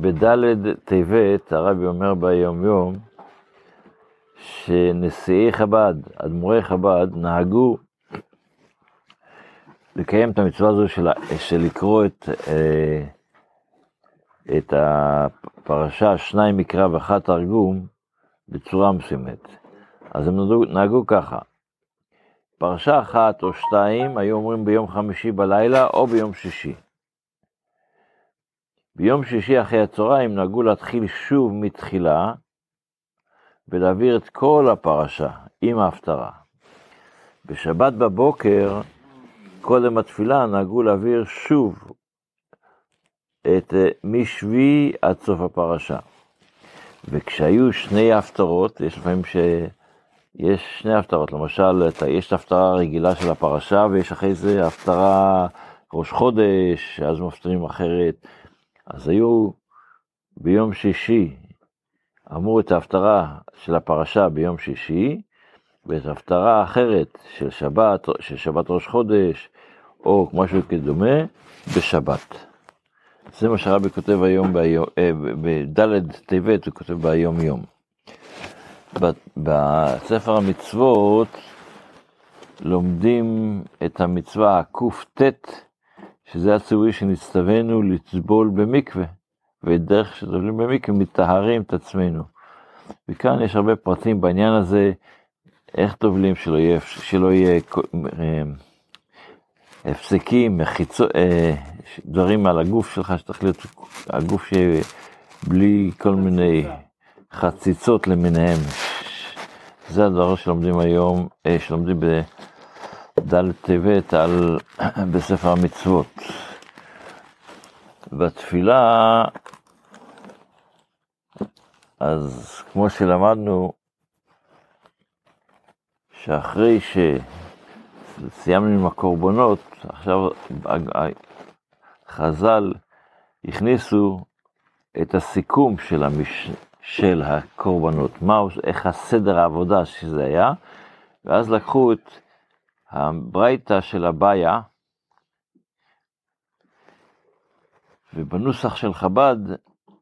בד' טבת הרבי אומר ביום יום שנשיאי חב"ד, אדמו"רי חב"ד, נהגו לקיים את המצווה הזו של, של לקרוא את, אה, את הפרשה, שניים מקרא ואחת תרגום, בצורה מסוימת. אז הם נהגו, נהגו ככה, פרשה אחת או שתיים היו אומרים ביום חמישי בלילה או ביום שישי. ביום שישי אחרי הצהריים נהגו להתחיל שוב מתחילה ולהעביר את כל הפרשה עם ההפטרה. בשבת בבוקר, קודם התפילה, נהגו להעביר שוב את אה, משביעי עד סוף הפרשה. וכשהיו שני הפטרות, יש לפעמים. יש שני הפטרות, למשל, יש את ההפטרה הרגילה של הפרשה, ויש אחרי זה הפטרה ראש חודש, אז מפטרים אחרת. אז היו ביום שישי, אמרו את ההפטרה של הפרשה ביום שישי, ואת ההפטרה האחרת של שבת, של שבת ראש חודש, או משהו כדומה, בשבת. זה מה שרבי כותב היום, אה, בד' טבת הוא כותב ביום יום. בספר המצוות לומדים את המצווה הקט, שזה הציווי שנצטווינו לטבול במקווה, ודרך שטובלים במקווה מטהרים את עצמנו. וכאן יש הרבה פרטים בעניין הזה, איך טובלים שלא יהיה, שלא יהיה אה, הפסקים, מחיצו, אה, דברים על הגוף שלך, שצריך להיות הגוף שבלי כל מיני חציצות למיניהם. זה הדבר שלומדים היום, אה, שלומדים בד' טבת על, בספר המצוות. בתפילה, אז כמו שלמדנו, שאחרי שסיימנו עם הקורבנות, עכשיו חז"ל הכניסו את הסיכום של, המש... של הקורבנות, מה, איך הסדר העבודה שזה היה, ואז לקחו את הברייתא של הבעיה, ובנוסח של חב"ד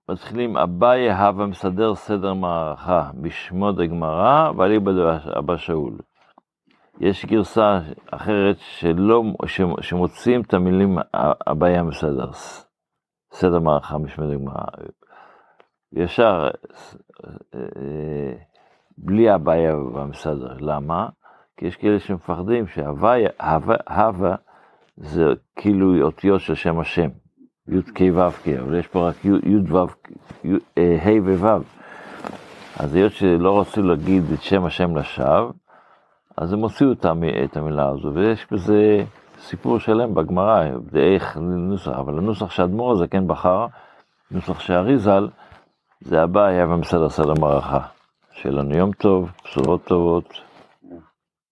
מתחילים אביי הווה מסדר סדר מערכה דגמרא ואליבא אבא שאול. יש גרסה אחרת שלא, שמוציאים את המילים אביי המסדר, סדר מערכה בשמו דגמרא. ישר, אה, בלי הבעיה במסדר. למה? כי יש כאלה שמפחדים שהוויה, הווה, זה כאילו אותיות של שם השם, י"ק ו"ק, אבל יש פה רק י"ו, ה' וו'. אז היות שלא רצו להגיד את שם השם לשווא, אז הם הוציאו את המילה הזו, ויש בזה סיפור שלם בגמרא, איך נוסח, אבל הנוסח שהאדמו"ר הזה כן בחר, נוסח שאריזל, זה הבא היה במסדר סדר מערכה. שיהיה לנו יום טוב, בשורות טובות.